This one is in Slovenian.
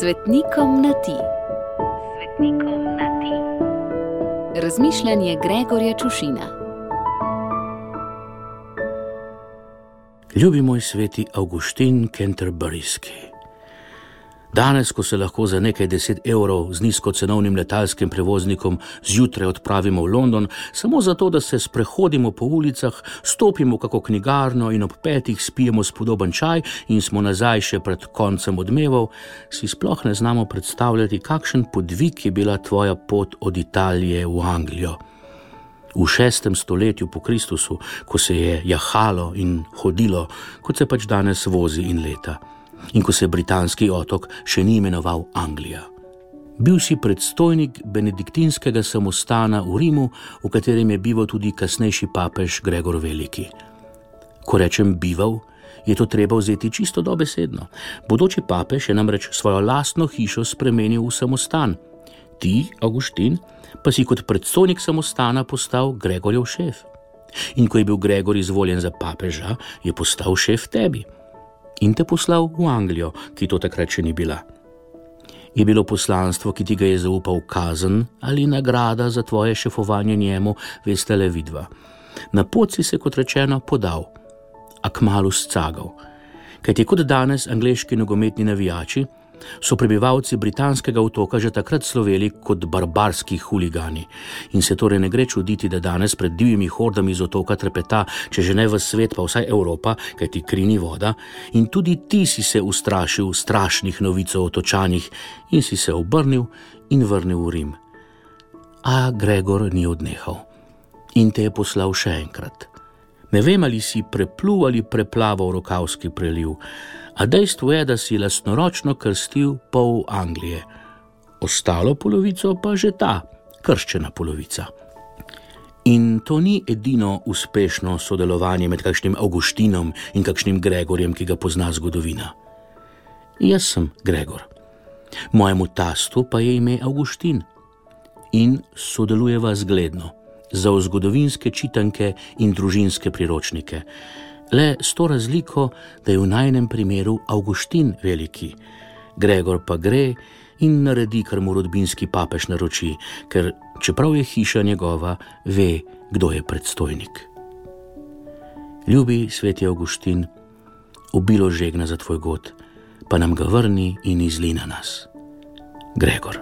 Svetnikom na ti. Svetnikom na ti. Razmišljanje Gregorja Čušina. Ljubi moj sveti Augustin Canterburyski. Danes, ko se lahko za nekaj deset evrov z nizkocenovnim letalskim prevoznikom zjutraj odpravimo v London, samo zato, da se sprehodimo po ulicah, stopimo kako knjigarno in ob petih spijemo spodoben čaj in smo nazaj še pred koncem odmevov, si sploh ne znamo predstavljati, kakšen podvig je bila tvoja pot od Italije v Anglijo. V šestem stoletju po Kristusu, ko se je jahalo in hodilo, kot se pač danes vozi in leta in ko se britanski otok še ni imenoval Anglija. Bil si predstojnik benediktinskega samostana v Rimu, v katerem je bival tudi kasnejši papež Gregor Veliki. Ko rečem bival, je to treba vzeti čisto dobesedno. Bodoči papež je namreč svojo lastno hišo spremenil v samostan. Ti, Augustin, pa si kot predstojnik samostana postal Gregorjev šef. In ko je bil Gregor izvoljen za papeža, je postal šef tebi in te poslal v Anglijo, ki to takrat še ni bila. Je bilo poslanstvo, ki ti ga je zaupal kazen ali nagrada za tvoje šefovanje njemu, veste le vidva. Na pot si se, kot rečeno, podal, a kmalo scagal. Kaj ti kot danes angliški nogometni navijači, so prebivalci britanskega otoka že takrat sloveli kot barbarski huligani. In se torej ne gre čuditi, da danes pred divjimi hordami z otoka trepeta, če že ne v svet, pa vsaj Evropa, kaj ti krini voda. In tudi ti si se ustrašil strašnih novic o otočanih in si se obrnil in vrnil v Rim. A Gregor ni odnehal in te je poslal še enkrat. Ne vem, ali si preplul ali preplaval rokavski preliv a dejstvo je, da si lastnoročno krstil pol Anglije, ostalo polovico pa že ta, krščena polovica. In to ni edino uspešno sodelovanje med kakšnim Augustinom in kakšnim Gregorjem, ki ga pozna zgodovina. Jaz sem Gregor, mojemu tastu pa je ime Augustin in sodelujeva zgledno za zgodovinske čitanke in družinske priročnike le s to razliko, da je v najnem primeru Augustin veliki, Gregor pa gre in naredi, kar mu rodbinski papež naroči, ker čeprav je hiša njegova, ve, kdo je predstojnik. Ljubi sveti Augustin, obilo žegna za tvoj god, pa nam ga vrni in izli na nas. Gregor.